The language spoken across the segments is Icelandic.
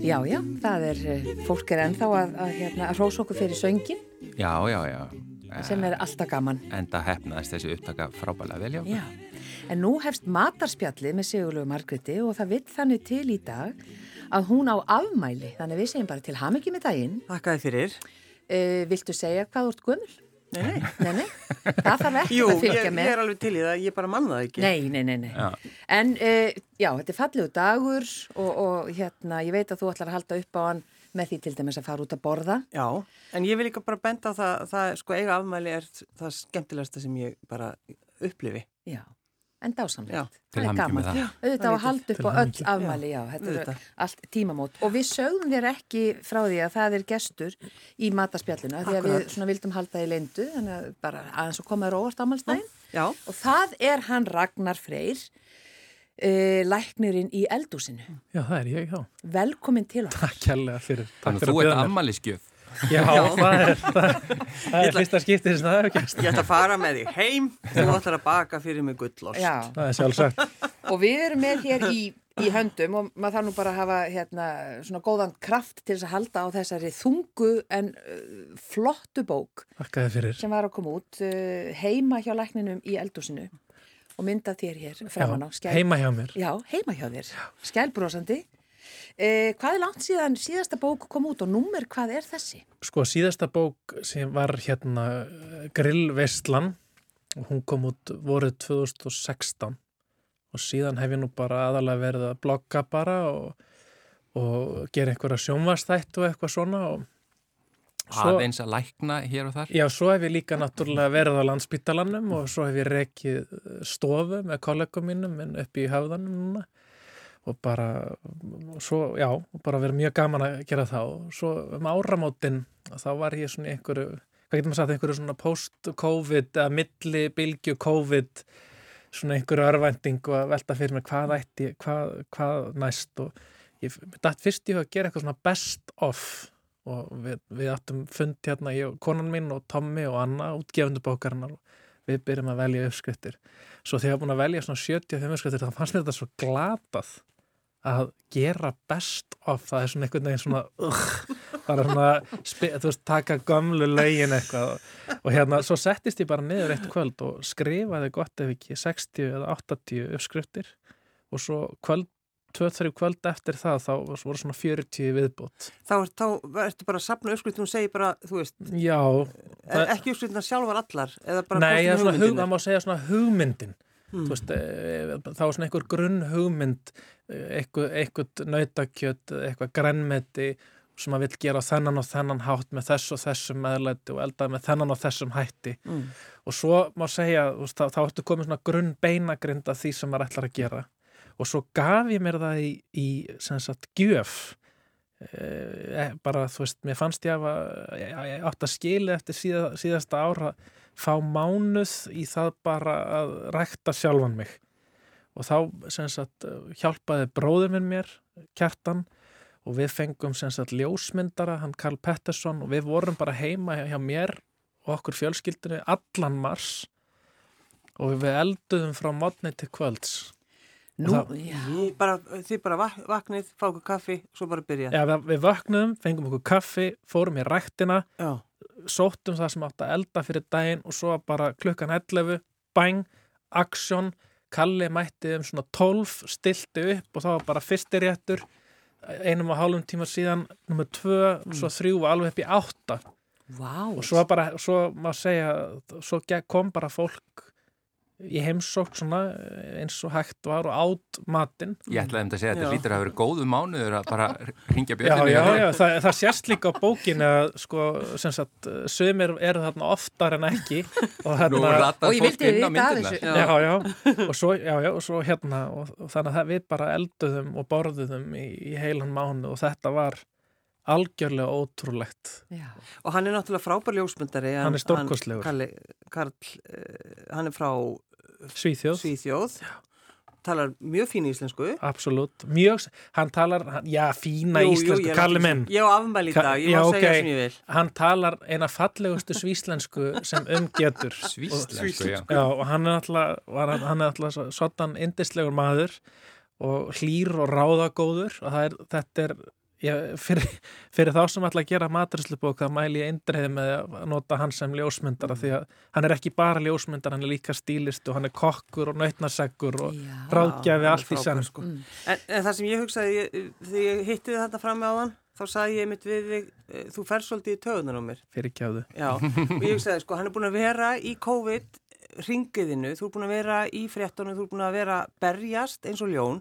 Já, já, það er, eh, fólk er ennþá að, að, hérna, að rósa okkur fyrir söngin Já, já, já. Sem er alltaf gaman. En það hefnaðist þessi upptaka frábælega vel. Já, en nú hefst matarspjallið með Sigurlegu Margreti og það vill þannig til í dag að hún á afmæli, þannig við segjum bara til hamingi með daginn. Þakkaði fyrir. Uh, viltu segja hvað þú ert gömul? Nei, nei. Nei, nei, það þarf ekki Jú, að ég, fylgja ég með. er alveg til í það, ég bara mann það ekki. Nei, nei, nei, nei. Já. En uh, já, þetta er fallegu dagur og, og hérna, ég veit að þú ætlar að halda upp á hann með því til dæmis að fara út að borða. Já, en ég vil líka bara benda á það, það sko eiga afmæli er það skemmtilegasta sem ég bara upplifi. Já, en dásamlegt. Já, til hamingju með það. Auðvitað á að halda upp á öll afmæli, já, þetta eru auðvitað. allt tímamót. Og við sögum þér ekki frá því að það er gestur í mataspjallinu, því að við Akkurat. svona vildum halda í leindu, þannig að bara aðeins að koma þér óvart ámælstæðin. Já, Og það er hann Ragnar Freyr, uh, læknirinn í eldúsinu. Já, það er ég, já. Velkomin til okkar. Takk kærlega fyrir. Takk Þannig að fyrir þú ert ammaliðskjöf. Já, það er, það, það er fyrsta skiptið sem það hefur gæst. ég ætla að fara með þig heim, þú ætlar að baka fyrir mig gullost. Já, Það er sjálfsagt. og við erum með hér í, í höndum og maður þarf nú bara að hafa hérna, svona góðan kraft til þess að halda á þessari þungu en uh, flottu bók Takk að þið fyrir. sem var að koma út uh, heima hjá lækninum í eldúsinu og mynda þér hér framan á skæl. heima hjá mér. Já, heima hjá þér, skælbrósandi. Uh, hvað er langt síðan síðasta bók kom út og númer hvað er þessi? Sko, síðasta bók sem var hérna eh, Grillveistlan og hún kom út voruð 2016 og síðan hef ég nú bara aðalega verið að blogga bara og, og gera einhverja sjónvastætt og eitthvað svona og Svo- Aðeins að lækna hér og þar. Já, svo hef ég líka náttúrulega verið á landspítalanum og svo hef ég rekið eh, stofu með kollegum mínum upp í höfðanum núna. Og bara, og svo, já, bara verið mjög gaman að gera það. Og svo um áramótin þá var ég svona einhverju, hvað getur maður sagt, einhverju svona post-covid eða milli-bylgju COVID svona einhverju örvænting og að velta fyrir mér hvað ætti, hvað, hvað næst. Og ég dætt fyrst í hug að gera eitthvað svona best of og við, við áttum fund hérna, ég, konan mín og Tommy og Anna, útgefundu bókarinnar og við byrjum að velja uppskriftir. Svo þegar ég var búin að velja svona 75 uppskriftir þá fannst mér þetta svo glatað að gera best of það er svona einhvern veginn svona uh, bara svona, spi- þú veist, taka gömlu lögin eitthvað og, og hérna, svo settist ég bara niður eitt kvöld og skrifaði gott ef ekki 60 eða 80 uppskriftir og svo kvöld 2-3 kvöld eftir það þá voru svona 40 viðbót. Þá, er, þá ertu bara að sapna uppskriftum og segir bara, þú veist, Já, er Það- ekki uppskriftina sjálfar allar, Nei, það, hug, það má segja svona hugmyndin. Hmm. veist, e, þá er svona einhver grunn hugmynd eitthvað, eitthvað nautakjöt, eitthvað grænmeti sem maður vill gera þennan og þennan hátt með þess og þessum meðlæti og eldaði með þennan og þessum hætti. Mm. og svo má segja, þá, þá ertu komið svona grunn beinagrind af því sem maður ætlar að gera og svo gaf ég mér það í, í sagt, gjöf. E, bara, þú veist, mér fannst ég að átt að skili eftir síða, síðasta ára fá mánuð í það bara að rækta sjálfan mig. Og þá sagt hjálpaði bróður minn mér, kjartan og við fengum sagt ljósmyndara, hann Karl Pettersson og við vorum bara heima hjá, hjá mér og okkur fjölskyldinu allan mars. Og við elduðum frá modni til kvölds Nú, það-. Ég Bara, þið bara vak vaknið, fá okkur kaffi, svo bara byrja. Já, við, við vöknuðum, fengum okkur kaffi, fórum í ræktina Já. sóttum það sem átt að elda fyrir daginn og svo bara klukkan 11 bang, aksjón Kalli mætti um svona 12 stilti upp og það var bara fyrsti réttur einum og hálfum tíma síðan nummer 2, svo 3 og alveg upp í 8 Vá. og svo bara, svo má segja svo kom bara fólk í heimsók svona eins og hægt var og átt matinn Ég ætlaði um að segja að Já. þetta lítur að vera góðu mánuður að bara ringja Já, björninu. já, já, það, það sést líka á bókinu að sko, sem sagt, sömur eru þarna oftar en ekki og hérna, Og ég vildi af myndirna. þessu. Já. já, já, og svo, já, já, og svo hérna, og, og þannig að við bara elduðum og borðuðum í, í heilan mánu og þetta var algjörlega ótrúlegt Já. Og hann er náttúrulega frábær ljósmyndari. Hann er stórkostlegur. Karl, Karl uh, hann er frá Svíþjóð, Svíþjóð, talar mjög fín íslensku. absolutt. Mjög, hann talar, hann- já, fína Jú, íslensku, kalli náttúrulega- minn. Ég á afmæli í dag, ég já, má segja ok. sem ég vil. hann talar eina fallegustu svíslensku sem umgetur Svíslensku, já. Já, og hann er alltaf, var, hann er alltaf svona indislegur maður og hlýr og ráðagóður og er, þetta er ég, fyrir, fyrir þá sem ætla að gera maturslubók þá mæli ég eindreiði með að nota hann sem ljósmyndara því að hann er ekki bara ljósmyndar, hann er líka stílist og hann er kokkur og nautnaseggur og Já. ráðgjafi Já, allt í senn sko. Mm. En, en það sem ég hugsaði, ég, þegar ég hitti þetta fram með áðan, þá sagði ég mitt við þig, eh, þú fer svolítið í töðunar á mér. fyrir kjáðu. Já, og ég hugsaði, sko, hann er búin að vera í COVID ringiðinu, þú er búin að vera í fréttunum, þú er búin að vera berjast eins og ljón,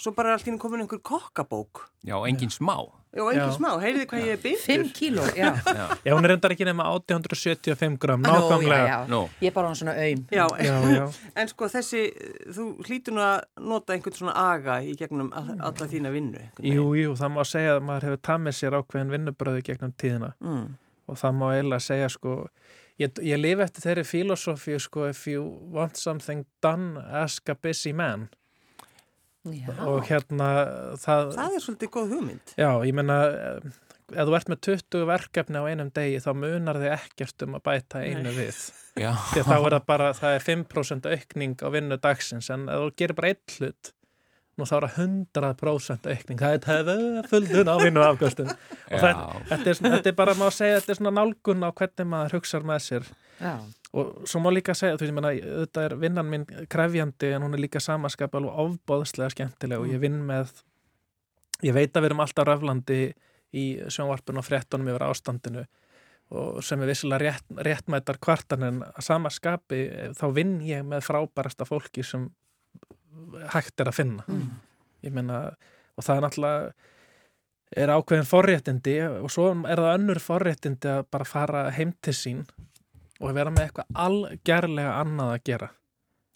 svo bara er allt í einu komin einhver kokkabók. Já, engin smá. Já, engin Já. smá, heyriði hvað ég er byrtur? Fimm kíló, já. Já. Já, hún er endar ekki nema 875 gram, nákvæmlega. já. Nú. Ég er bara hann svona auðm. Já, Já, já. en sko þessi, þú hlýtur nú að nota einhvern svona aga í gegnum all, alla þína vinnu. Jú, jú, það má segja að maður hefur tamið sér ákveðin vinnubröðu gegnum tíðina. Mm. og það má eiginlega segja sko ég, ég lifi eftir þeirri filosófíu sko if you want something done ask a busy man Já. og hérna það, Það er svolítið góð hugmynd. já, ég meina eh, ef þú ert með 20 verkefni á einum degi þá munar þið ekkert um að bæta einu Nei. við Já. því þá er það bara, það er 5% aukning á vinnu dagsins en ef þú gerir bara einn hlut nú þá er það 100% aukning. Það er töfuldun á vinnu afkvæstum og þetta, þetta, er, svona- þetta er bara, má segja, þetta er svona nálgun á hvernig maður hugsar með sér. Já. og svo má líka segja, þú veist, ég meina, þetta er vinnan minn krefjandi en hún er líka samaskap alveg ofbóðslega skemmtileg og ég vinn með ég veit að við erum alltaf raflandi í sjónvarpun og fréttunum yfir ástandinu og sem er vissilega rétt, réttmætar kvartan en að samaskapi þá vinn ég með frábærasta fólki sem hægt er að finna. Ég meina, og það er náttúrulega er ákveðin forréttindi og svo er það önnur forréttindi að bara fara heim til sín og vera með eitthvað algerlega annað að gera.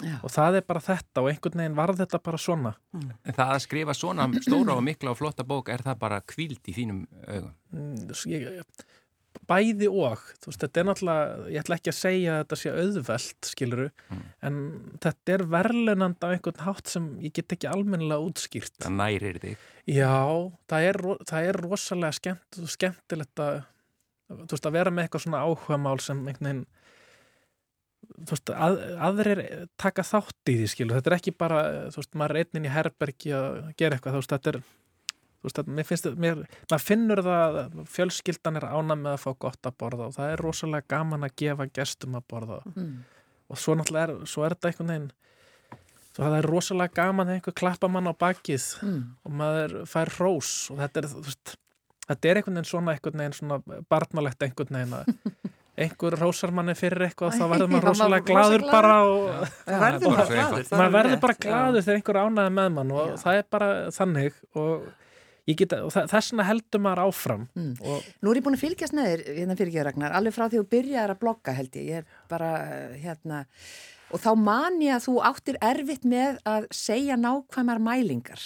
Já. og það er bara þetta og einhvern veginn varð þetta bara svona. En það að skrifa svona stóra og mikla og flotta bók, er það bara kvíld í þínum augum? Mm, ég, bæði og þú veist, þetta er náttúrulega, ég ætla ekki að segja að þetta sé auðvelt, skiluru Mm. en þetta er verðlunand á einhvern hátt sem ég get ekki almennilega útskýrt Það nærir þig. Já, það er, það er rosalega skemmt, skemmtilegt að, þú veist, að vera með eitthvað svona áhugamál sem einhvern veginn þú veist, að, aðrir taka þátt í því skilu, þetta er ekki bara þú veist, maður er einnin í herbergi að gera eitthvað, þú veist, þetta er veist, mér finnst þetta, mér, maður finnur það að fjölskyldan er ána með að fá gott að borða og það er rosalega gaman að gefa gestum að borða Mm. og svo náttúrulega er, svo er þetta einhvern veginn svo það er rosalega gaman þegar einhver klappa mann á bakið Mm. og maður fær hrós og þetta er, veist, þetta er einhvern veginn svona einhvern veginn svona barnalegt einhvern veginn að einhver hrósar manni fyrir eitthvað þá verður maður rosalega gladur glaður. bara og maður er verður bara gladur þegar einhver ánæði með mann og Já. það er bara þannig og ég get, og það- þess vegna heldur maður áfram Mm. og Nú er ég búin að fylgjast með þér, hérna fyrir ekki Ragnar, alveg frá því þú byrjaðir að blogga held ég, ég er bara, hérna, og þá man ég að þú áttir erfitt með að segja nákvæmar mælingar.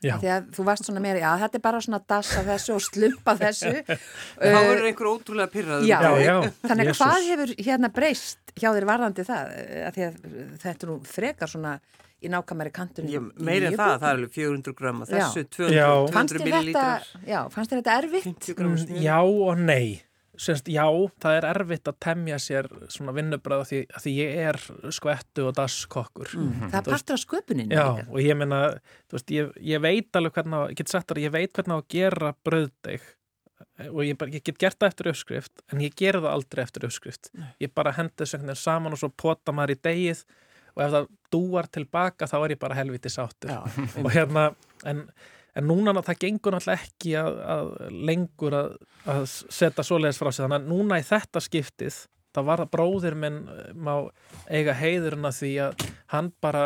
Því að þú varst svona meira, já þetta er bara svona dassa þessu og slumpa þessu. Þá Uh, verður einhver ótrúlega pyrraður. Já. já, já Þannig að Jesús. hvað hefur hérna breyst hjá þér varðandi það? Að því að þetta er nú frekar svona í nákvæmari kantunum. Ég, í meir en nýju það, það er alveg 400 gram Já. þessu 200, Já. Fannst 200 þér þetta, millilítrar já, fannst þér þetta erfitt? 50 gram Mm. Já og nei Sennst, já, það er erfitt að temja sér svona vinnubröð því, því ég er skvettu og dasskokkur Mm. Það er partur af sköpuninni. Já, líka. og ég meina, þú veist, ég, ég veit alveg hvernig á, ég get sagt þar, ég veit hvernig á að gera bröðdeig og ég, bara, ég get gert það eftir uppskrift en ég gera það aldrei eftir uppskrift ég bara hendi þessu einhvern veginn saman og svo pota maður í degið og ef það dúar tilbaka þá er ég bara helviti sáttur. Já, og hérna, en, en núna það gengur náttúrulega ekki að, að lengur að, að setja svoleiðis frá sig, þannig að núna í þetta skiptið það var að bróðir minn eh, má eiga heiðurinn að því að hann bara,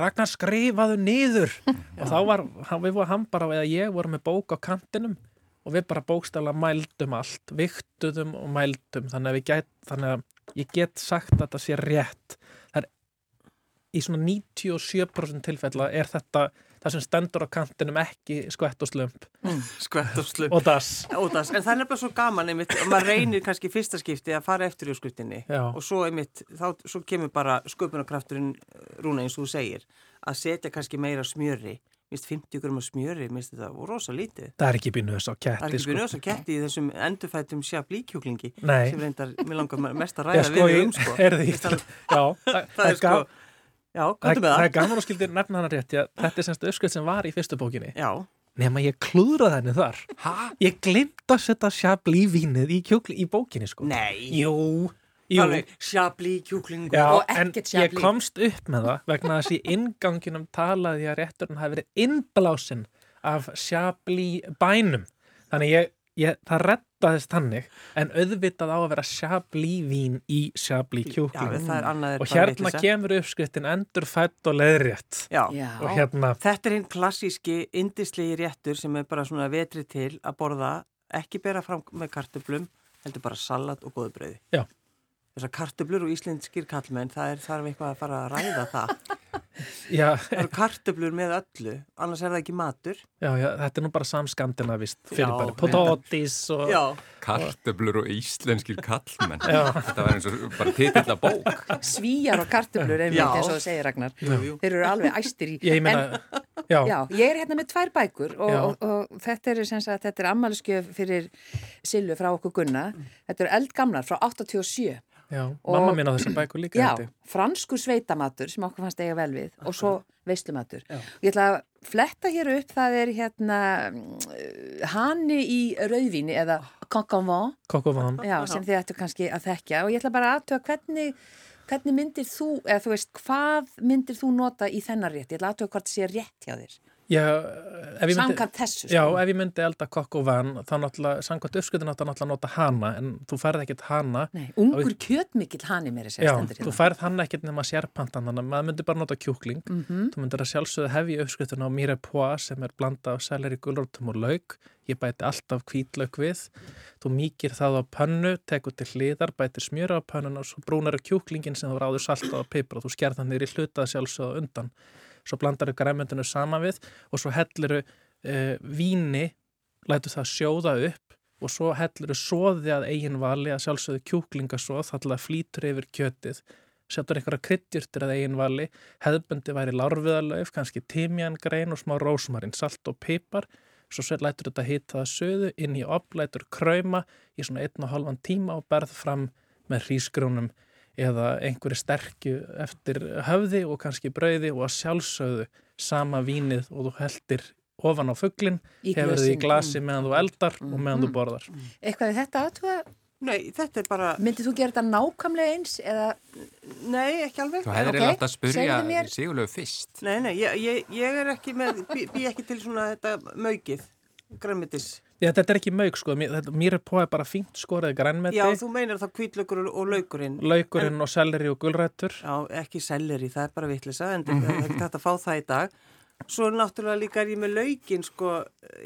Ragnar skrifaðu niður. Og þá var, hann, við vorum hann bara eða ég vorum með bók á kantinum og við bara bókstæðlega mældum allt viktuðum og mældum. Þannig að, gæt, þannig að ég get sagt að þetta sé rétt. það í svona 97% tilfella er þetta það sem stendur á kantinum ekki skvett og slump skvett og slum. og das. Ódans, en það er nefnilega svo gaman einmitt, og maður reynir kannski fyrsta skipti að fara eftir í skriftinni Já. og svo einmitt, þá svo kemur bara sköpunarkrafturinn rúna eins og þú segir að setja kannski meira smjöri minnst 50 gröma smjöri, minnst þetta rosa lítið Það er ekki þess á það er ketti, ekki byrjuð þess að ketti í þessum endurfættum sjablíkjúklingi Nei. sem reyndar, mér langar mest að Já, ræða sko, við um sko er því, það, já, það, það er sko já, komdu með það það er gaman og skildir nefna hana rétt, já, þetta er semst uppskrift sem var í fyrstu bókinni. já, Nema ég klúðraði henni þar. Hæ? Ég glimt að setja sjabli vínið í, kjúkli, í bókinni, sko. nei Jú, jú. sjablíkjúklingur Já, Og ekkert ég sjabli. komst upp með það vegna þess að í inganginum talaði ég að rétturinn hafi verið innblásin af sjabli bænum. Þannig ég, ég, það rettaðist þannig en auðvitað á að vera sjabli vín í sjabli já, kjúkling. annað er Og hérna kemur uppskriftin endur fætt og leðrétt. já, Já. Og hérna, Þetta er hinn klassíski indislegi réttur sem er bara svona vetri til að borða, ekki bera fram með kartöflum, heldur bara salat og góðubröði. Já. Þessar kartöflur og íslendskir kallmenn, það er þarf eitthvað að fara að ræða það. Það eru kartöflur með öllu, annars er það ekki matur. já, já, þetta er nú bara samskandinavist fyrir Já, bara potatis og... Kartöblur og íslenskir kallmenn. Þetta var eins og bara titill að bók. Svíjar og kartöflur einmitt eins og þú segir Ragnar. jú, jú. Þeir eru alveg æstir í. Ég En- meina, já, Já, ég er hérna með tvær bækur og, og, og þetta er, sem sagt, þetta er ammæliskjöf fyrir Silvu frá okkur Gunna. Þetta eru eldgamlar frá 87. já, Og- mamma mín á þessar bækur líka Já, held ég. franskur sveitamatur sem okkur fannst eiga vel við og svo veislumatur. Ég ætla að fletta hér upp, það er hérna mm, hani í rauðvíni eða Kokkovan. sem þið ættu kannski að þekkja og ég ætla bara aðtöða hvernig, hvernig myndir þú, eða þú veist, hvað myndir þú nota í þennar rétt? Ég ætla aðtöða hvort sé rétt hjá þér. Já, Samkvæmt þessu, já, sko. ef ég myndi elda kokk og van, þá náttúrulega, samkvæmt uppskutin átt að náttúrulega nota hana, en þú færð ekkert hana. Nei, ungur kjötmikill hani mér að segja Já, stendur þú hérna. færð hann ekkert nema sérpantan, þannig að maður myndi bara nota kjúkling. Mhm. Þú myndir að sjálfsögðu hefja uppskriftuna á mýra poa sem er blanda af seleri, gulrótum og lauk. Ég bæti alltaf hvítlauk við. Þú mýkir það á pönnu, tekur til hliðar, bætir smjöra á pönnuna og svo brúnar Svo blandar þau græmyndinu saman við og svo hellir þau uh, víni, lætur það sjóða upp og svo hellir þau soði að eigin vali að sjálfsögðu kjúklingasóð, þannig að flýtur yfir kjötið setur einhverja kryddjurtir að eigin vali, hefðbundi væri lárviðalauf, kannski timjangrein og smá rósmarinn, salt og pipar, svo svo lætur þetta hita það söðu inn í opn, lætur krauma í svona einn og halvan tíma og berð fram með hrísgrónum eða einhverju sterkju eftir höfði og kannski brauði og að sjálfsögðu sama vínið og þú heldir ofan á fugglin, hefur þið í glasi meðan þú eldar og meðan þú borðar. Eitthvað við þetta aðtöða, Nei, þetta er bara, myndið þú gera þetta nákvæmlega eins eða, nei, ekki alveg. Þú hefðir Ok, okay. átt að spurja mér- Sigurlegu fyrst. Nei, nei, ég, ég, ég er ekki með, bý, bý ekki til svona þetta maukið, græmitis. Já, þetta er ekki mauk sko, mér, þetta- mér er póið bara fínt skorið grænmeti, Já, þú meinar það kvítlaugur og, og laukurinn. laukurinn og selleri og gulrættur. Já, ekki selleri, það er bara vitlisa, en það er ekki þetta að fá það í dag. Svo náttúrulega líka er ég með laukin, sko,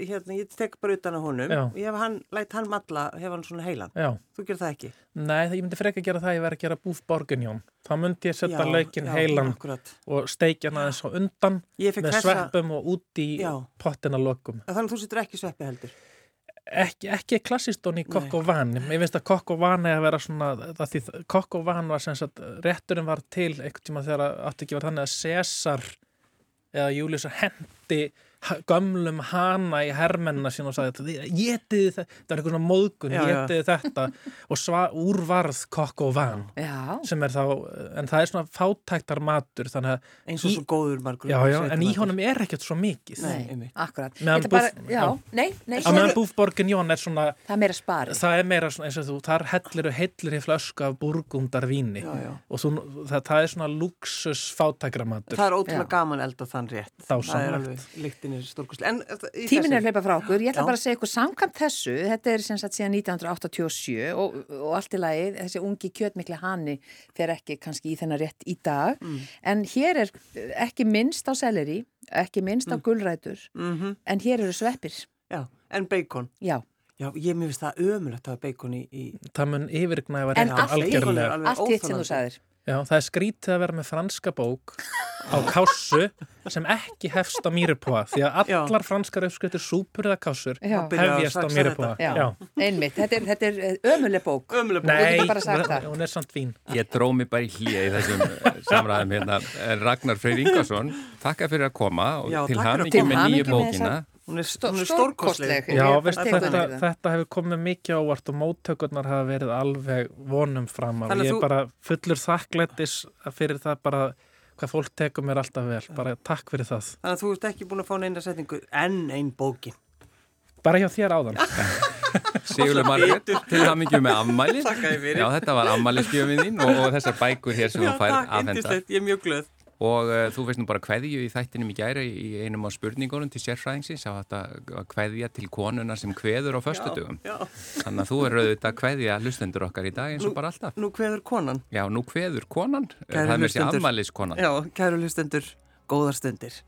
hérna, ég tek bara utan á honum. Já. Ég hef hann, læt hann matla, hef hann svona heilan. Já, Þú gerir það ekki? nei, það, ég myndi frekar gera það að ég verði að gera búf borginjón. Þá myndi ég setja Já, laukin já, heilan Akkurat. og steikja hann aðeins á undan með þessa, sveppum og út í pottina lokum. þannig að þú setur ekki sveppi heldur. Ekki, ekki klassistón í kokk og van. Ég finnst að kokk og van er að vera svona, það því kokk og van var sem sagt, rétturinn var til einhvern tíma þegar átti ekki var þannig að César eða Július hendi gömlum hana í hermennina sín og sagði getið þetta, það er eitthvað svona móðgun já. getið þetta og sva, úrvarð kokk og van já, sem er þá, en það er svona fátæktar matur þannig að, Eins og svo góður margur. já, já, en í honum er ekkert svo mikið Nei, akkurat. Meðan búfborgin Jón er svona það er meira spari. það er meira svona eins og þú, þar hellir heillir í flösku af burgundar víni Já, já. og þú, það, það er svona luxus fátækramatur Það er ótrúlega gaman elda þann rétt. Það er Er stórkustlega. En uh, í Tíminn er að hlaupa frá okkur, ég ætla Já. bara að segja ykkur samkvæmt þessu, þetta er sem sagt síðan 1987 og, og allt í lagi, þessi ungi kjötmikli hani fer ekki kannski í þennan rétt í dag, Mm. en hér er ekki minnst á selleri, ekki minnst á Mm. gulrætur, Mhm, en hér eru sveppir, Já, en bacon. já, Já, ég mér finnst það ömulegt að hafa bacon í... í það mun En bacon er algjörlega alveg allt hitt sem þú sagðir. Já, það er skrítið að vera með franska bók á kásu sem ekki hefst á mýripúa því að Já. allar franskar uppskriftir súpur eða kásur Já. Hefjast á. Já, einmitt, þetta er, þetta er ömuleg bók. Ömuleg bók. Nei, sagt það. hún er samt fín. Ég dró mig bara í hlýja í þessum eh, samræðum hérna. En Ragnar Freyr Ingarsson, takka fyrir að koma og Já, til takk koma. með nýju bókina. Hún er, Stó- hún er stórkostleg. Já, Ég veist, þetta, það. þetta hefur komið mikið ávart og móttökurnar hafa verið alveg vonum fram að Ég er þú- bara fullur þakklættis fyrir það bara hvað fólk tekur mér alltaf vel. Bara takk fyrir það. Þannig að þú ert ekki búin að fá neina setningu enn einn bókin. Bara hjá þér áðan. Sigurður Margrét, til hamingi með ammæli. Þakka þér fyrir. Já, þetta var ammælisgjöfin þín og, og þessar bækur hér sem Já, þú fær takk, afhenda. yndislegt, ég er mjög glöð. Og uh, þú veist nú bara kveðju í þættinum í gæri í einum af spurningunum til sérfræðingsins á þetta að kveðja til konuna sem kveður á föstudugum. Já, Þannig að þú er auðvitað að kveðja hlustendur okkar í dag eins og bara alltaf. nú kveður konan. Já, nú kveður konan, Kæru það er mér sér hlustendur. ammælis konan. Já, kæru hlustendur, góðar stundir.